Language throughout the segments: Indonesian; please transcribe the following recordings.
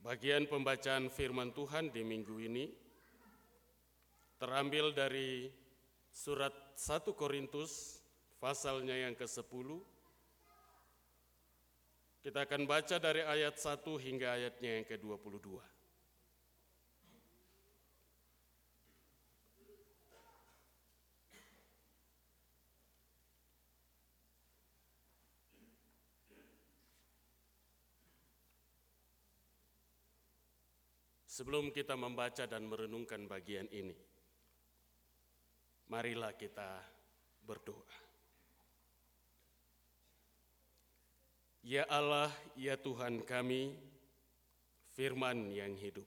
Bagian pembacaan firman Tuhan di minggu ini terambil dari surat 1 Korintus pasalnya yang ke-10. Kita akan baca dari ayat 1 hingga ayatnya yang ke-22. Sebelum kita membaca dan merenungkan bagian ini, marilah kita berdoa. Ya Allah, ya Tuhan kami, firman yang hidup.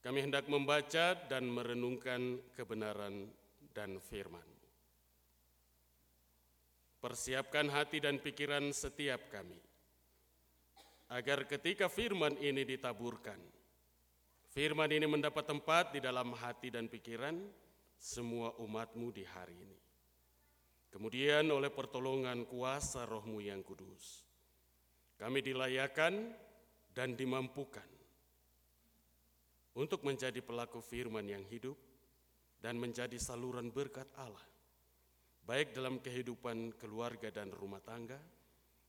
Kami hendak membaca dan merenungkan kebenaran dan firman. Persiapkan hati dan pikiran setiap kami agar ketika firman ini ditaburkan, firman ini mendapat tempat di dalam hati dan pikiran semua umatmu di hari ini. Kemudian oleh pertolongan kuasa rohmu yang kudus, kami dilayakan dan dimampukan untuk menjadi pelaku firman yang hidup dan menjadi saluran berkat Allah, baik dalam kehidupan keluarga dan rumah tangga,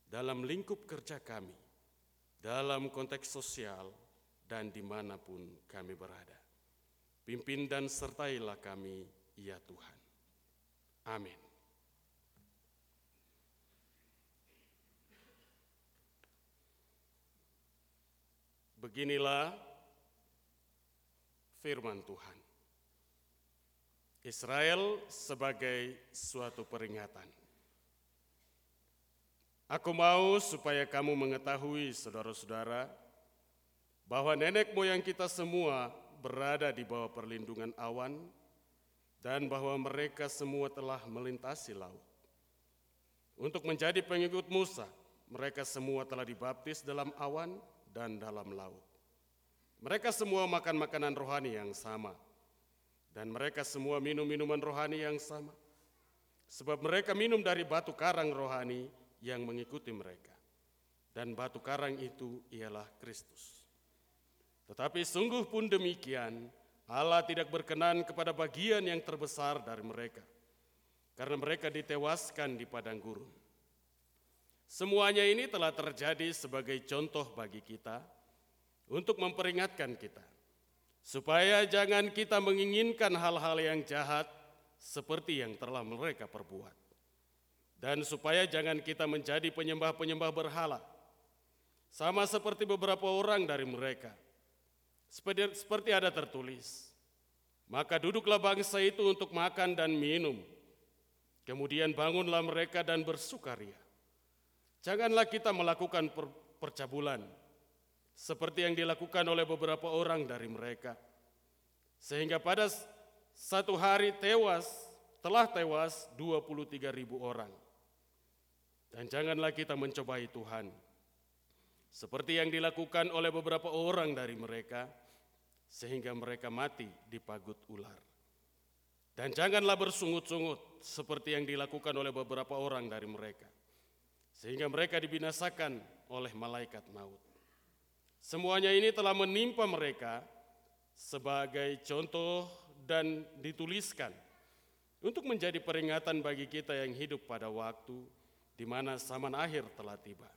dalam lingkup kerja kami, dalam konteks sosial dan di mana pun kami berada. Pimpin dan sertailah kami, ya Tuhan. Amin. Beginilah firman Tuhan. Israel sebagai suatu peringatan. Aku mau supaya kamu mengetahui, saudara-saudara, bahwa nenek moyang kita semua berada di bawah perlindungan awan, dan bahwa mereka semua telah melintasi laut. Untuk menjadi pengikut Musa, mereka semua telah dibaptis dalam awan dan dalam laut. Mereka semua makan makanan rohani yang sama, dan mereka semua minum minuman rohani yang sama, sebab mereka minum dari batu karang rohani yang mengikuti mereka. Dan batu karang itu ialah Kristus. Tetapi sungguh pun demikian, Allah tidak berkenan kepada bagian yang terbesar dari mereka, karena mereka ditewaskan di padang gurun. Semuanya ini telah terjadi sebagai contoh bagi kita untuk memperingatkan kita, supaya jangan kita menginginkan hal-hal yang jahat seperti yang telah mereka perbuat. Dan supaya jangan kita menjadi penyembah-penyembah berhala. Sama seperti beberapa orang dari mereka. Seperti, seperti ada tertulis. Maka duduklah bangsa itu untuk makan dan minum. Kemudian bangunlah mereka dan bersukaria. Janganlah kita melakukan per, percabulan. Seperti yang dilakukan oleh beberapa orang dari mereka. Sehingga pada satu hari tewas, telah tewas 23 ribu orang. Dan janganlah kita mencobai Tuhan. Seperti yang dilakukan oleh beberapa orang dari mereka, sehingga mereka mati di pagut ular. Dan janganlah bersungut-sungut seperti yang dilakukan oleh beberapa orang dari mereka, sehingga mereka dibinasakan oleh malaikat maut. Semuanya ini telah menimpa mereka sebagai contoh dan dituliskan untuk menjadi peringatan bagi kita yang hidup pada waktu di mana zaman akhir telah tiba.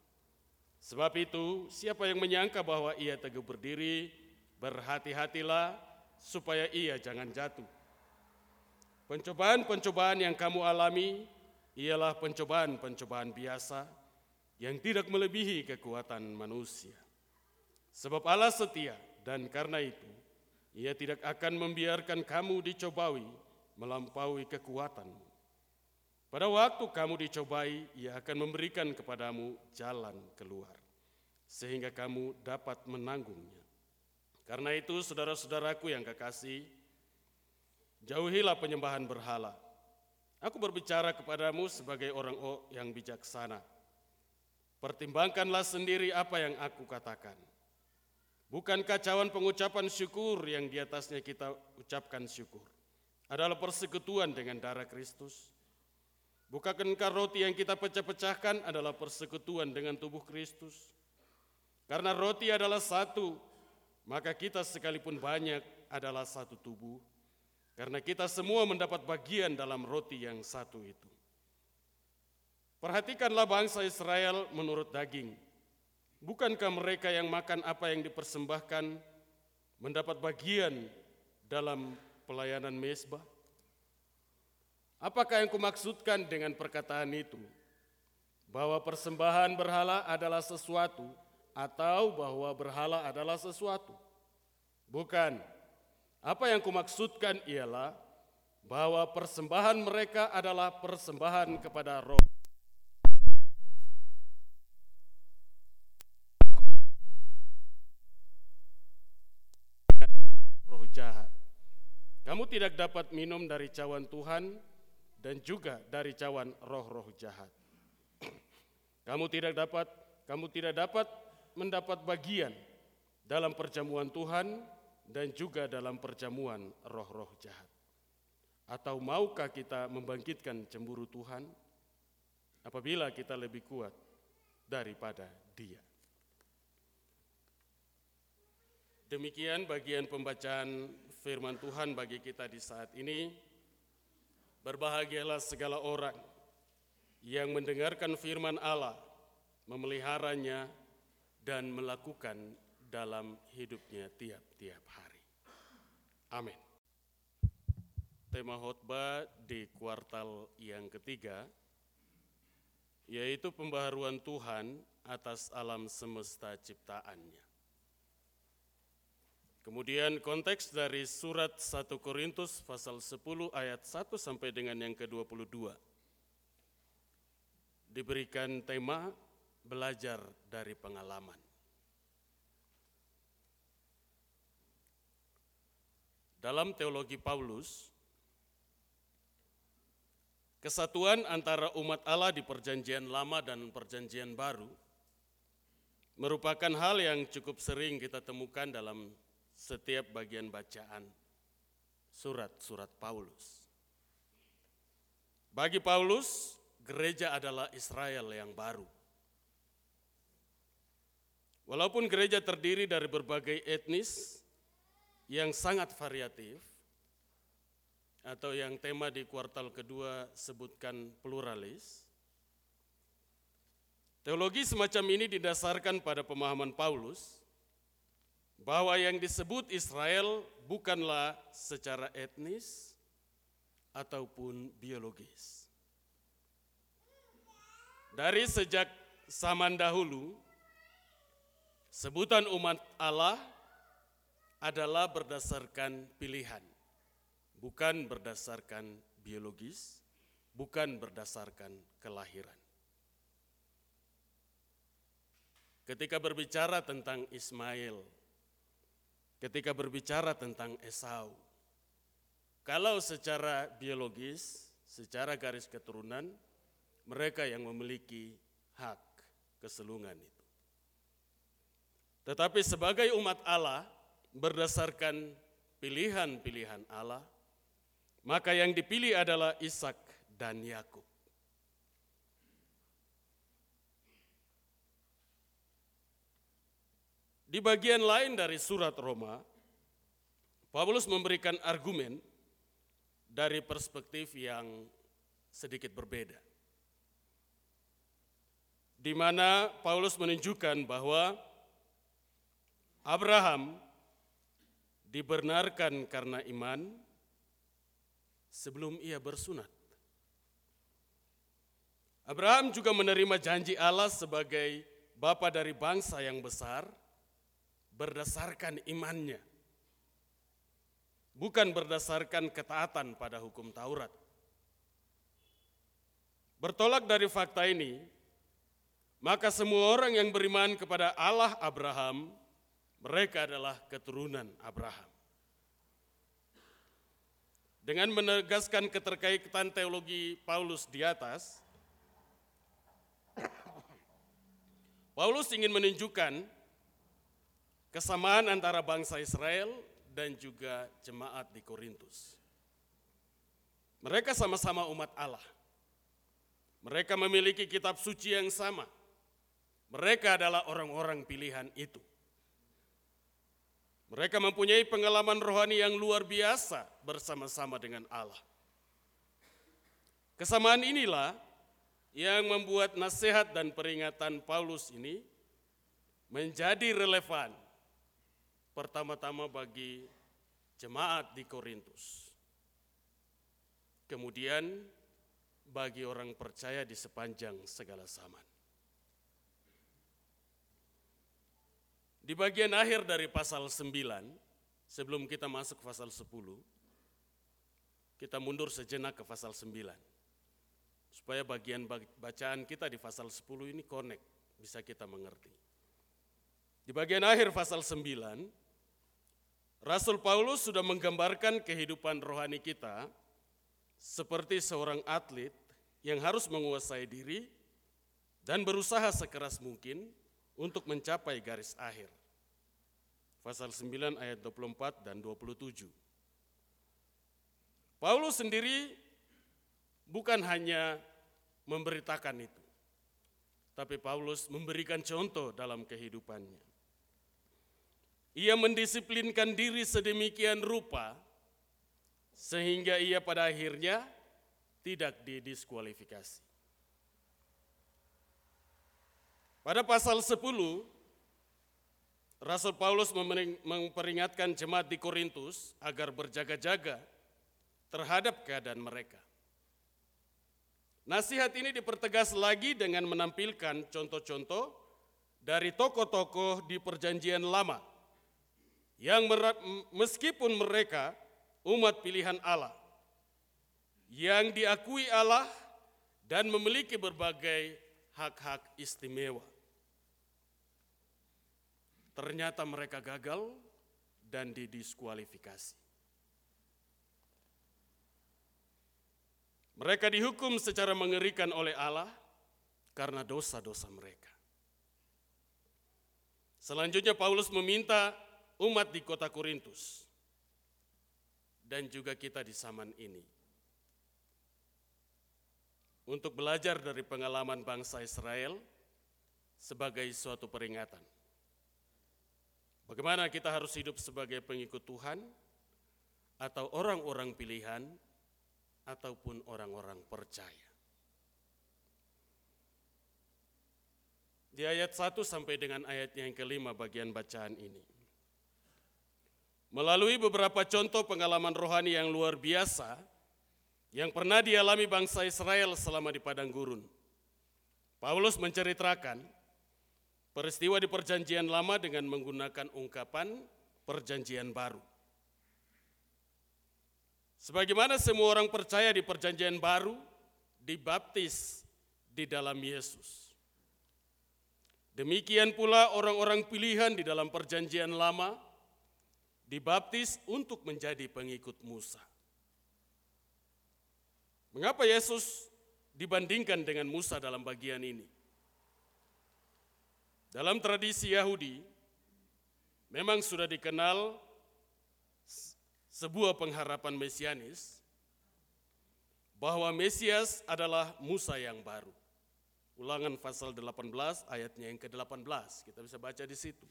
Sebab itu, siapa yang menyangka bahwa ia teguh berdiri, berhati-hatilah supaya ia jangan jatuh. Pencobaan-pencobaan yang kamu alami ialah pencobaan-pencobaan biasa yang tidak melebihi kekuatan manusia. Sebab Allah setia dan karena itu ia tidak akan membiarkan kamu dicobai melampaui kekuatanmu. Pada waktu kamu dicobai, ia akan memberikan kepadamu jalan keluar, sehingga kamu dapat menanggungnya. Karena itu, saudara-saudaraku yang kekasih, jauhilah penyembahan berhala. Aku berbicara kepadamu sebagai orang yang bijaksana. Pertimbangkanlah sendiri apa yang aku katakan. Bukan kacauan pengucapan syukur yang di atasnya kita ucapkan syukur. Adalah persekutuan dengan darah Kristus Bukankah roti yang kita pecah-pecahkan adalah persekutuan dengan tubuh Kristus? Karena roti adalah satu, maka kita sekalipun banyak adalah satu tubuh, karena kita semua mendapat bagian dalam roti yang satu itu. Perhatikanlah bangsa Israel menurut daging. Bukankah mereka yang makan apa yang dipersembahkan mendapat bagian dalam pelayanan mesbah? Apakah yang kumaksudkan dengan perkataan itu? Bahwa persembahan berhala adalah sesuatu atau bahwa berhala adalah sesuatu? Bukan. Apa yang kumaksudkan ialah bahwa persembahan mereka adalah persembahan kepada roh. jahat. Kamu tidak dapat minum dari cawan Tuhan dan juga dari cawan roh-roh jahat. Kamu tidak dapat kamu tidak dapat mendapat bagian dalam perjamuan Tuhan dan juga dalam perjamuan roh-roh jahat. Atau maukah kita membangkitkan cemburu Tuhan apabila kita lebih kuat daripada Dia? Demikian bagian pembacaan firman Tuhan bagi kita di saat ini. Berbahagialah segala orang yang mendengarkan firman Allah, memeliharanya, dan melakukan dalam hidupnya tiap-tiap hari. Amin. Tema khotbah di kuartal yang ketiga yaitu pembaharuan Tuhan atas alam semesta ciptaannya. Kemudian konteks dari surat 1 Korintus pasal 10 ayat 1 sampai dengan yang ke-22. Diberikan tema belajar dari pengalaman. Dalam teologi Paulus, kesatuan antara umat Allah di Perjanjian Lama dan Perjanjian Baru merupakan hal yang cukup sering kita temukan dalam setiap bagian bacaan surat-surat Paulus. Bagi Paulus, gereja adalah Israel yang baru. Walaupun gereja terdiri dari berbagai etnis yang sangat variatif, atau yang tema di kuartal kedua sebutkan pluralis, teologi semacam ini didasarkan pada pemahaman Paulus bahwa yang disebut Israel bukanlah secara etnis ataupun biologis. Dari sejak zaman dahulu, sebutan umat Allah adalah berdasarkan pilihan, bukan berdasarkan biologis, bukan berdasarkan kelahiran. Ketika berbicara tentang Ismail, ketika berbicara tentang Esau. Kalau secara biologis, secara garis keturunan, mereka yang memiliki hak keselungan itu. Tetapi sebagai umat Allah, berdasarkan pilihan-pilihan Allah, maka yang dipilih adalah Ishak dan Yakub. Di bagian lain dari surat Roma, Paulus memberikan argumen dari perspektif yang sedikit berbeda. Di mana Paulus menunjukkan bahwa Abraham dibenarkan karena iman sebelum ia bersunat. Abraham juga menerima janji Allah sebagai bapa dari bangsa yang besar berdasarkan imannya, bukan berdasarkan ketaatan pada hukum Taurat. Bertolak dari fakta ini, maka semua orang yang beriman kepada Allah Abraham, mereka adalah keturunan Abraham. Dengan menegaskan keterkaitan teologi Paulus di atas, Paulus ingin menunjukkan kesamaan antara bangsa Israel dan juga jemaat di Korintus. Mereka sama-sama umat Allah. Mereka memiliki kitab suci yang sama. Mereka adalah orang-orang pilihan itu. Mereka mempunyai pengalaman rohani yang luar biasa bersama-sama dengan Allah. Kesamaan inilah yang membuat nasihat dan peringatan Paulus ini menjadi relevan pertama-tama bagi jemaat di Korintus. Kemudian bagi orang percaya di sepanjang segala zaman. Di bagian akhir dari pasal 9, sebelum kita masuk ke pasal 10, kita mundur sejenak ke pasal 9. Supaya bagian bacaan kita di pasal 10 ini connect, bisa kita mengerti. Di bagian akhir pasal 9, Rasul Paulus sudah menggambarkan kehidupan rohani kita seperti seorang atlet yang harus menguasai diri dan berusaha sekeras mungkin untuk mencapai garis akhir pasal 9 ayat 24 dan 27. Paulus sendiri bukan hanya memberitakan itu, tapi Paulus memberikan contoh dalam kehidupannya. Ia mendisiplinkan diri sedemikian rupa sehingga ia pada akhirnya tidak didiskualifikasi. Pada pasal 10 Rasul Paulus memperingatkan jemaat di Korintus agar berjaga-jaga terhadap keadaan mereka. Nasihat ini dipertegas lagi dengan menampilkan contoh-contoh dari tokoh-tokoh di Perjanjian Lama yang meskipun mereka umat pilihan Allah yang diakui Allah dan memiliki berbagai hak-hak istimewa. Ternyata mereka gagal dan didiskualifikasi. Mereka dihukum secara mengerikan oleh Allah karena dosa-dosa mereka. Selanjutnya Paulus meminta umat di kota Korintus dan juga kita di zaman ini untuk belajar dari pengalaman bangsa Israel sebagai suatu peringatan. Bagaimana kita harus hidup sebagai pengikut Tuhan atau orang-orang pilihan ataupun orang-orang percaya. Di ayat 1 sampai dengan ayat yang kelima bagian bacaan ini. Melalui beberapa contoh pengalaman rohani yang luar biasa yang pernah dialami bangsa Israel selama di padang gurun. Paulus menceritakan peristiwa di Perjanjian Lama dengan menggunakan ungkapan Perjanjian Baru. Sebagaimana semua orang percaya di Perjanjian Baru dibaptis di dalam Yesus. Demikian pula orang-orang pilihan di dalam Perjanjian Lama dibaptis untuk menjadi pengikut Musa. Mengapa Yesus dibandingkan dengan Musa dalam bagian ini? Dalam tradisi Yahudi, memang sudah dikenal sebuah pengharapan mesianis bahwa Mesias adalah Musa yang baru. Ulangan pasal 18 ayatnya yang ke-18, kita bisa baca di situ.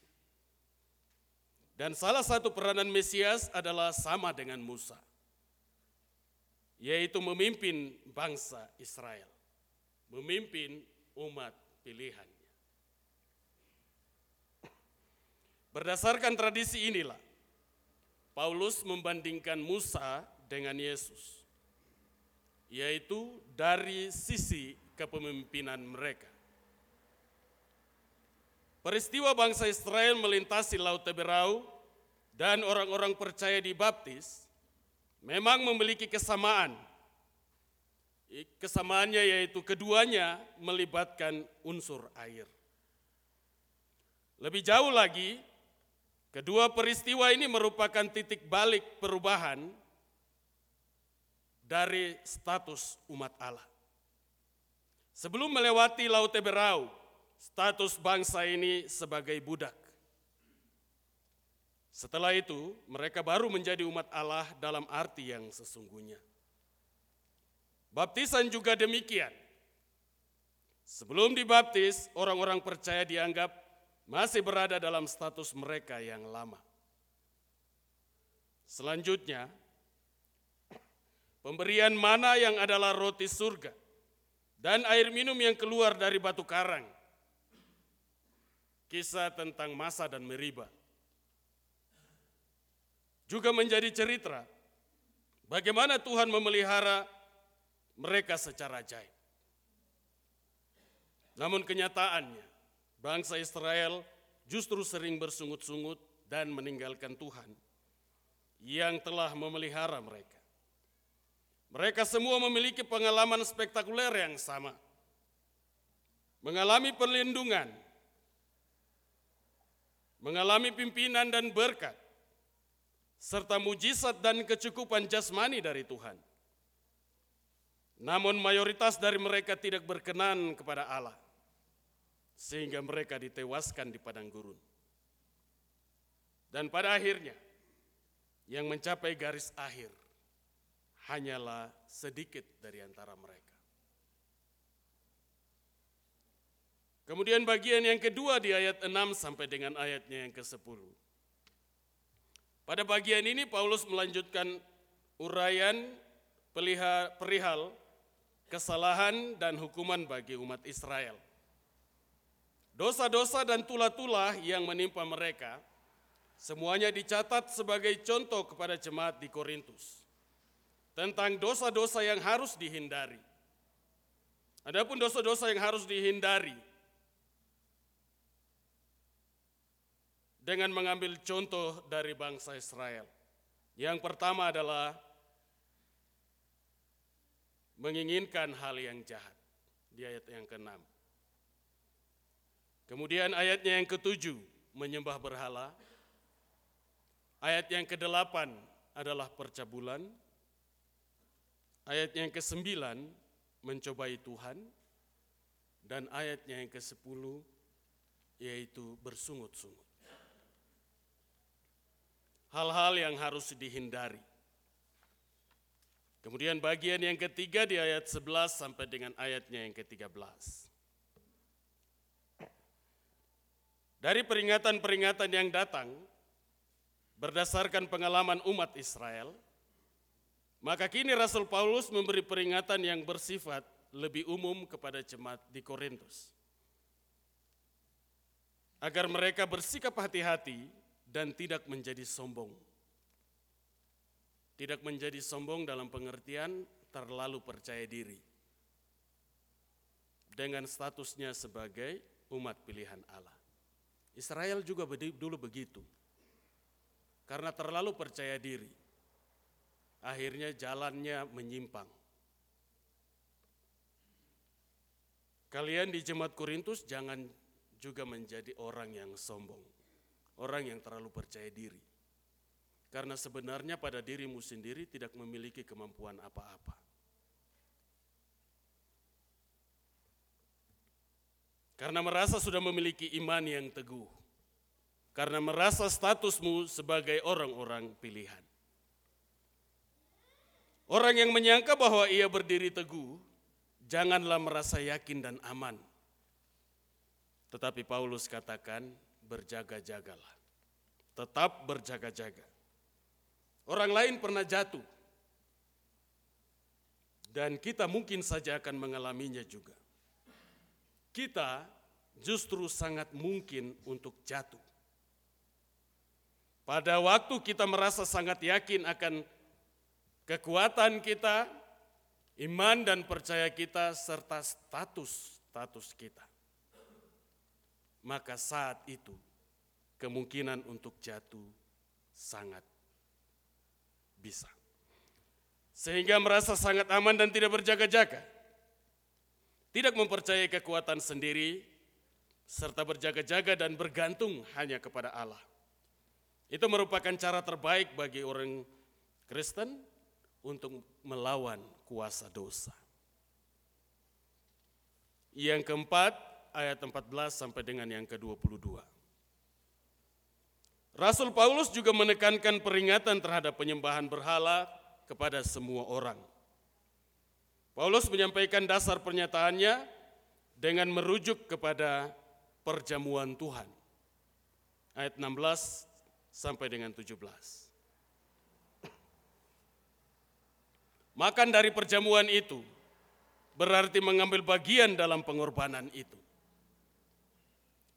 Dan salah satu peranan Mesias adalah sama dengan Musa, yaitu memimpin bangsa Israel, memimpin umat pilihan. Berdasarkan tradisi inilah, Paulus membandingkan Musa dengan Yesus, yaitu dari sisi kepemimpinan mereka. Peristiwa bangsa Israel melintasi Laut Teberau dan orang-orang percaya di baptis memang memiliki kesamaan. Kesamaannya yaitu keduanya melibatkan unsur air. Lebih jauh lagi, Kedua peristiwa ini merupakan titik balik perubahan dari status umat Allah. Sebelum melewati Laut Teberau, status bangsa ini sebagai budak. Setelah itu, mereka baru menjadi umat Allah dalam arti yang sesungguhnya. Baptisan juga demikian. Sebelum dibaptis, orang-orang percaya dianggap masih berada dalam status mereka yang lama. Selanjutnya, pemberian mana yang adalah roti surga dan air minum yang keluar dari batu karang. Kisah tentang Masa dan Meriba. Juga menjadi cerita bagaimana Tuhan memelihara mereka secara ajaib. Namun kenyataannya, bangsa Israel justru sering bersungut-sungut dan meninggalkan Tuhan yang telah memelihara mereka. Mereka semua memiliki pengalaman spektakuler yang sama. Mengalami perlindungan, mengalami pimpinan dan berkat, serta mujizat dan kecukupan jasmani dari Tuhan. Namun mayoritas dari mereka tidak berkenan kepada Allah, sehingga mereka ditewaskan di padang gurun. Dan pada akhirnya, yang mencapai garis akhir hanyalah sedikit dari antara mereka. Kemudian bagian yang kedua di ayat 6 sampai dengan ayatnya yang ke-10. Pada bagian ini Paulus melanjutkan uraian perihal kesalahan dan hukuman bagi umat Israel. Dosa-dosa dan tulah-tulah yang menimpa mereka semuanya dicatat sebagai contoh kepada jemaat di Korintus tentang dosa-dosa yang harus dihindari. Adapun dosa-dosa yang harus dihindari dengan mengambil contoh dari bangsa Israel. Yang pertama adalah menginginkan hal yang jahat di ayat yang ke-6. Kemudian ayatnya yang ketujuh menyembah berhala. Ayat yang ke-8 adalah percabulan. Ayat yang ke-9 mencobai Tuhan. Dan ayatnya yang ke-10 yaitu bersungut-sungut. Hal-hal yang harus dihindari. Kemudian bagian yang ketiga di ayat 11 sampai dengan ayatnya yang ke-13. Dari peringatan-peringatan yang datang berdasarkan pengalaman umat Israel, maka kini Rasul Paulus memberi peringatan yang bersifat lebih umum kepada jemaat di Korintus. Agar mereka bersikap hati-hati dan tidak menjadi sombong tidak menjadi sombong dalam pengertian terlalu percaya diri. Dengan statusnya sebagai umat pilihan Allah. Israel juga dulu begitu. Karena terlalu percaya diri. Akhirnya jalannya menyimpang. Kalian di jemaat Korintus jangan juga menjadi orang yang sombong. Orang yang terlalu percaya diri karena sebenarnya pada dirimu sendiri tidak memiliki kemampuan apa-apa. Karena merasa sudah memiliki iman yang teguh. Karena merasa statusmu sebagai orang-orang pilihan. Orang yang menyangka bahwa ia berdiri teguh, janganlah merasa yakin dan aman. Tetapi Paulus katakan, berjaga-jagalah. Tetap berjaga-jaga. Orang lain pernah jatuh. Dan kita mungkin saja akan mengalaminya juga. Kita justru sangat mungkin untuk jatuh. Pada waktu kita merasa sangat yakin akan kekuatan kita, iman dan percaya kita, serta status-status kita. Maka saat itu kemungkinan untuk jatuh sangat bisa. Sehingga merasa sangat aman dan tidak berjaga-jaga. Tidak mempercayai kekuatan sendiri, serta berjaga-jaga dan bergantung hanya kepada Allah. Itu merupakan cara terbaik bagi orang Kristen untuk melawan kuasa dosa. Yang keempat, ayat 14 sampai dengan yang ke-22. Rasul Paulus juga menekankan peringatan terhadap penyembahan berhala kepada semua orang. Paulus menyampaikan dasar pernyataannya dengan merujuk kepada perjamuan Tuhan. Ayat 16 sampai dengan 17. Makan dari perjamuan itu berarti mengambil bagian dalam pengorbanan itu.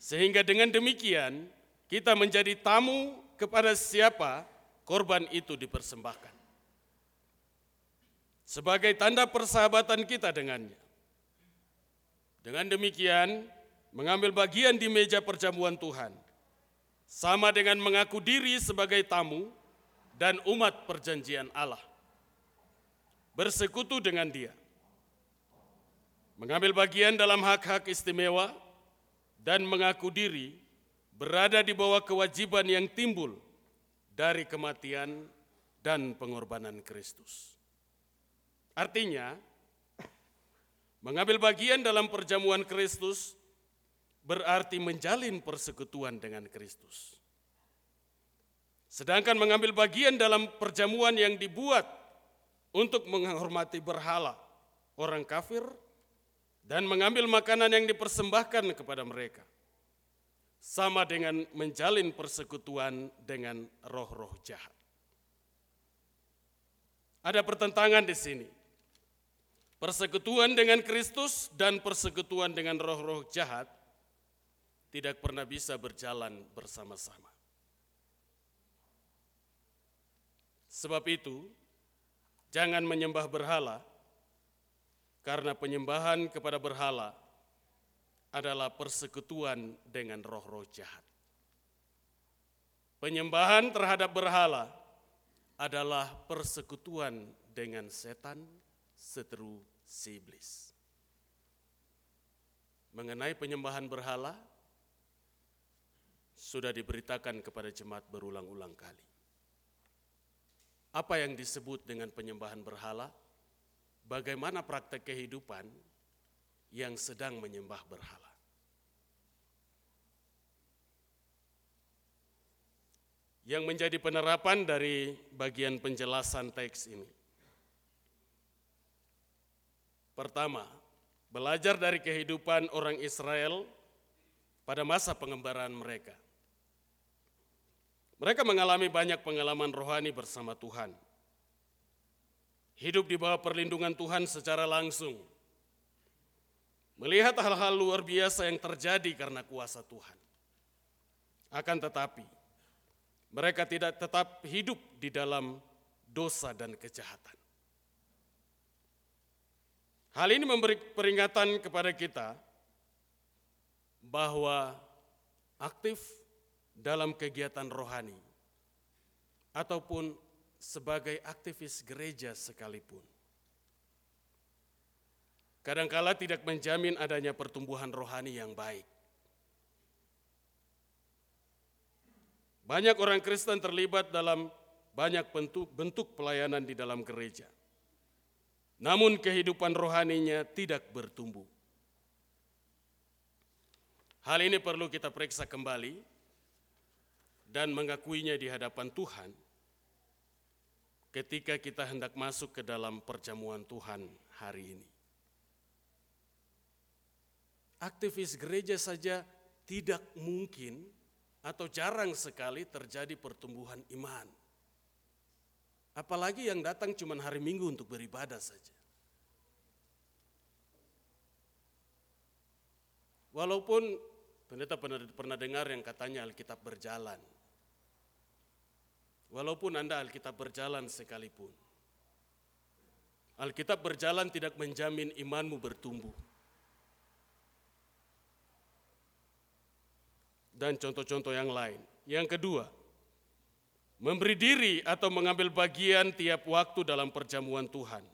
Sehingga dengan demikian kita menjadi tamu kepada siapa korban itu dipersembahkan. Sebagai tanda persahabatan kita dengannya. Dengan demikian, mengambil bagian di meja perjamuan Tuhan sama dengan mengaku diri sebagai tamu dan umat perjanjian Allah. Bersekutu dengan Dia. Mengambil bagian dalam hak-hak istimewa dan mengaku diri berada di bawah kewajiban yang timbul dari kematian dan pengorbanan Kristus. Artinya, mengambil bagian dalam perjamuan Kristus berarti menjalin persekutuan dengan Kristus. Sedangkan mengambil bagian dalam perjamuan yang dibuat untuk menghormati berhala orang kafir dan mengambil makanan yang dipersembahkan kepada mereka sama dengan menjalin persekutuan dengan roh-roh jahat. Ada pertentangan di sini. Persekutuan dengan Kristus dan persekutuan dengan roh-roh jahat tidak pernah bisa berjalan bersama-sama. Sebab itu, jangan menyembah berhala, karena penyembahan kepada berhala adalah persekutuan dengan roh-roh jahat. Penyembahan terhadap berhala adalah persekutuan dengan setan, seteru si iblis. Mengenai penyembahan berhala, sudah diberitakan kepada jemaat berulang-ulang kali. Apa yang disebut dengan penyembahan berhala? Bagaimana praktek kehidupan yang sedang menyembah berhala. Yang menjadi penerapan dari bagian penjelasan teks ini. Pertama, belajar dari kehidupan orang Israel pada masa pengembaraan mereka. Mereka mengalami banyak pengalaman rohani bersama Tuhan. Hidup di bawah perlindungan Tuhan secara langsung melihat hal-hal luar biasa yang terjadi karena kuasa Tuhan. Akan tetapi, mereka tidak tetap hidup di dalam dosa dan kejahatan. Hal ini memberi peringatan kepada kita bahwa aktif dalam kegiatan rohani ataupun sebagai aktivis gereja sekalipun kadangkala tidak menjamin adanya pertumbuhan rohani yang baik. Banyak orang Kristen terlibat dalam banyak bentuk, bentuk pelayanan di dalam gereja. Namun kehidupan rohaninya tidak bertumbuh. Hal ini perlu kita periksa kembali dan mengakuinya di hadapan Tuhan ketika kita hendak masuk ke dalam perjamuan Tuhan hari ini aktivis gereja saja tidak mungkin atau jarang sekali terjadi pertumbuhan iman. Apalagi yang datang cuma hari Minggu untuk beribadah saja. Walaupun pendeta pernah, dengar yang katanya Alkitab berjalan. Walaupun Anda Alkitab berjalan sekalipun. Alkitab berjalan tidak menjamin imanmu bertumbuh. dan contoh-contoh yang lain. Yang kedua, memberi diri atau mengambil bagian tiap waktu dalam perjamuan Tuhan.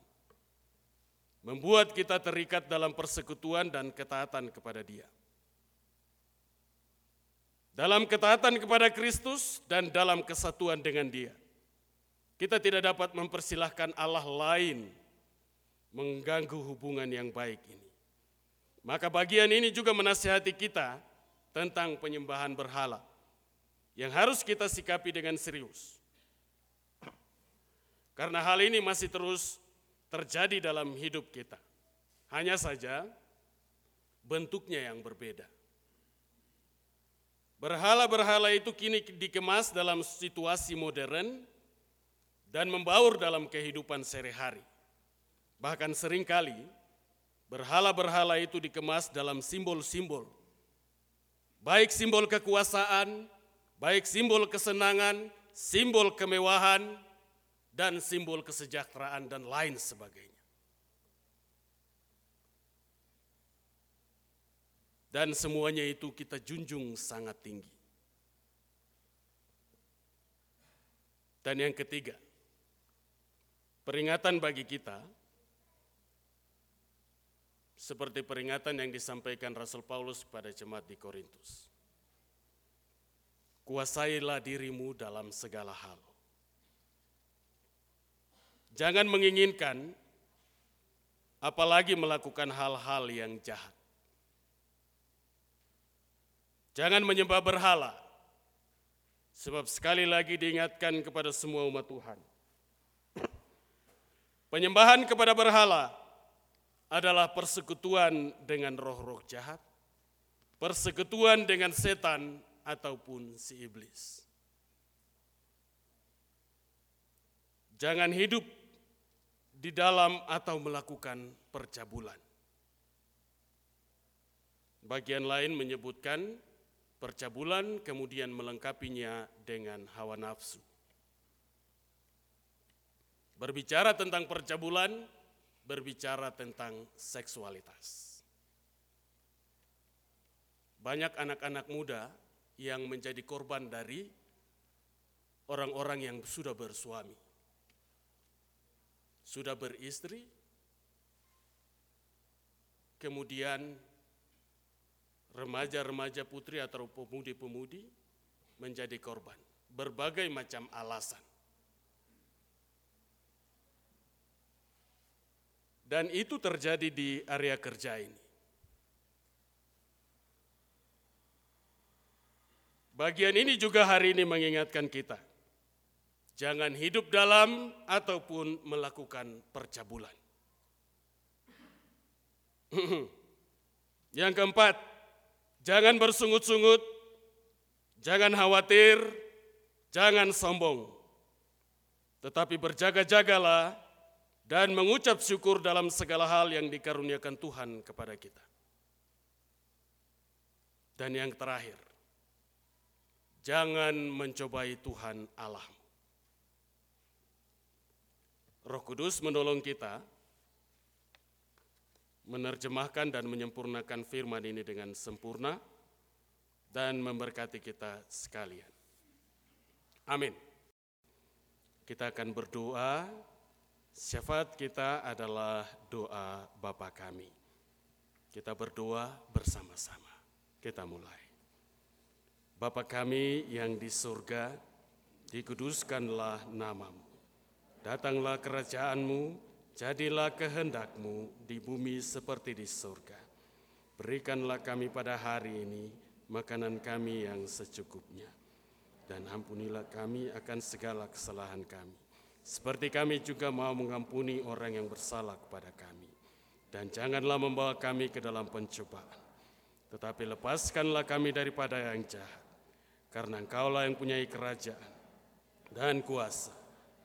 Membuat kita terikat dalam persekutuan dan ketaatan kepada Dia. Dalam ketaatan kepada Kristus dan dalam kesatuan dengan Dia. Kita tidak dapat mempersilahkan Allah lain mengganggu hubungan yang baik ini. Maka bagian ini juga menasihati kita tentang penyembahan berhala yang harus kita sikapi dengan serius. Karena hal ini masih terus terjadi dalam hidup kita. Hanya saja bentuknya yang berbeda. Berhala-berhala itu kini dikemas dalam situasi modern dan membaur dalam kehidupan sehari-hari. Bahkan sering kali berhala-berhala itu dikemas dalam simbol-simbol. Baik simbol kekuasaan, baik simbol kesenangan, simbol kemewahan, dan simbol kesejahteraan dan lain sebagainya. Dan semuanya itu kita junjung sangat tinggi. Dan yang ketiga, peringatan bagi kita seperti peringatan yang disampaikan Rasul Paulus pada jemaat di Korintus. Kuasailah dirimu dalam segala hal. Jangan menginginkan, apalagi melakukan hal-hal yang jahat. Jangan menyembah berhala, sebab sekali lagi diingatkan kepada semua umat Tuhan. Penyembahan kepada berhala adalah persekutuan dengan roh-roh jahat, persekutuan dengan setan ataupun si iblis. Jangan hidup di dalam atau melakukan percabulan. Bagian lain menyebutkan percabulan kemudian melengkapinya dengan hawa nafsu. Berbicara tentang percabulan, berbicara tentang seksualitas. Banyak anak-anak muda yang menjadi korban dari orang-orang yang sudah bersuami, sudah beristri, kemudian remaja-remaja putri atau pemudi-pemudi menjadi korban. Berbagai macam alasan. Dan itu terjadi di area kerja ini. Bagian ini juga hari ini mengingatkan kita. Jangan hidup dalam ataupun melakukan percabulan. Yang keempat, Jangan bersungut-sungut, jangan khawatir, jangan sombong. Tetapi berjaga-jagalah dan mengucap syukur dalam segala hal yang dikaruniakan Tuhan kepada kita. Dan yang terakhir, jangan mencobai Tuhan Allah. Roh Kudus menolong kita menerjemahkan dan menyempurnakan firman ini dengan sempurna dan memberkati kita sekalian. Amin. Kita akan berdoa. Syafaat kita adalah doa Bapa kami. Kita berdoa bersama-sama. Kita mulai. Bapa kami yang di surga, dikuduskanlah namamu. Datanglah kerajaanmu, Jadilah kehendakmu di bumi seperti di surga. Berikanlah kami pada hari ini makanan kami yang secukupnya. Dan ampunilah kami akan segala kesalahan kami. Seperti kami juga mau mengampuni orang yang bersalah kepada kami. Dan janganlah membawa kami ke dalam pencobaan. Tetapi lepaskanlah kami daripada yang jahat. Karena engkaulah yang punya kerajaan dan kuasa